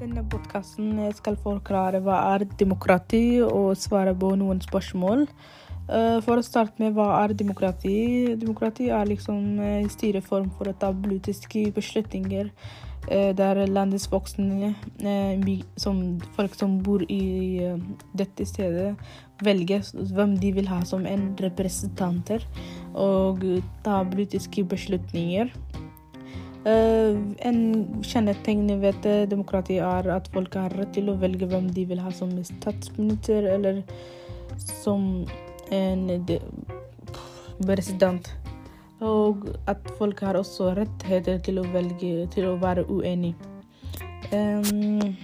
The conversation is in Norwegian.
denne podkasten skal jeg forklare hva er demokrati, og svare på noen spørsmål. Eh, For å starte med hva er demokrati? Demokrati er liksom en styreform for å ta politiske beslutninger eh, der landets voksne, eh, som folk som bor i eh, dette stedet, velger hvem de vil ha som en representanter, og ta politiske beslutninger. Eh, en kjennetegn ved demokrati er at folk har rett til å velge hvem de vil ha som statsminister eller som en president. Og at folk har også rettigheter til å velge til å være uenig. Em,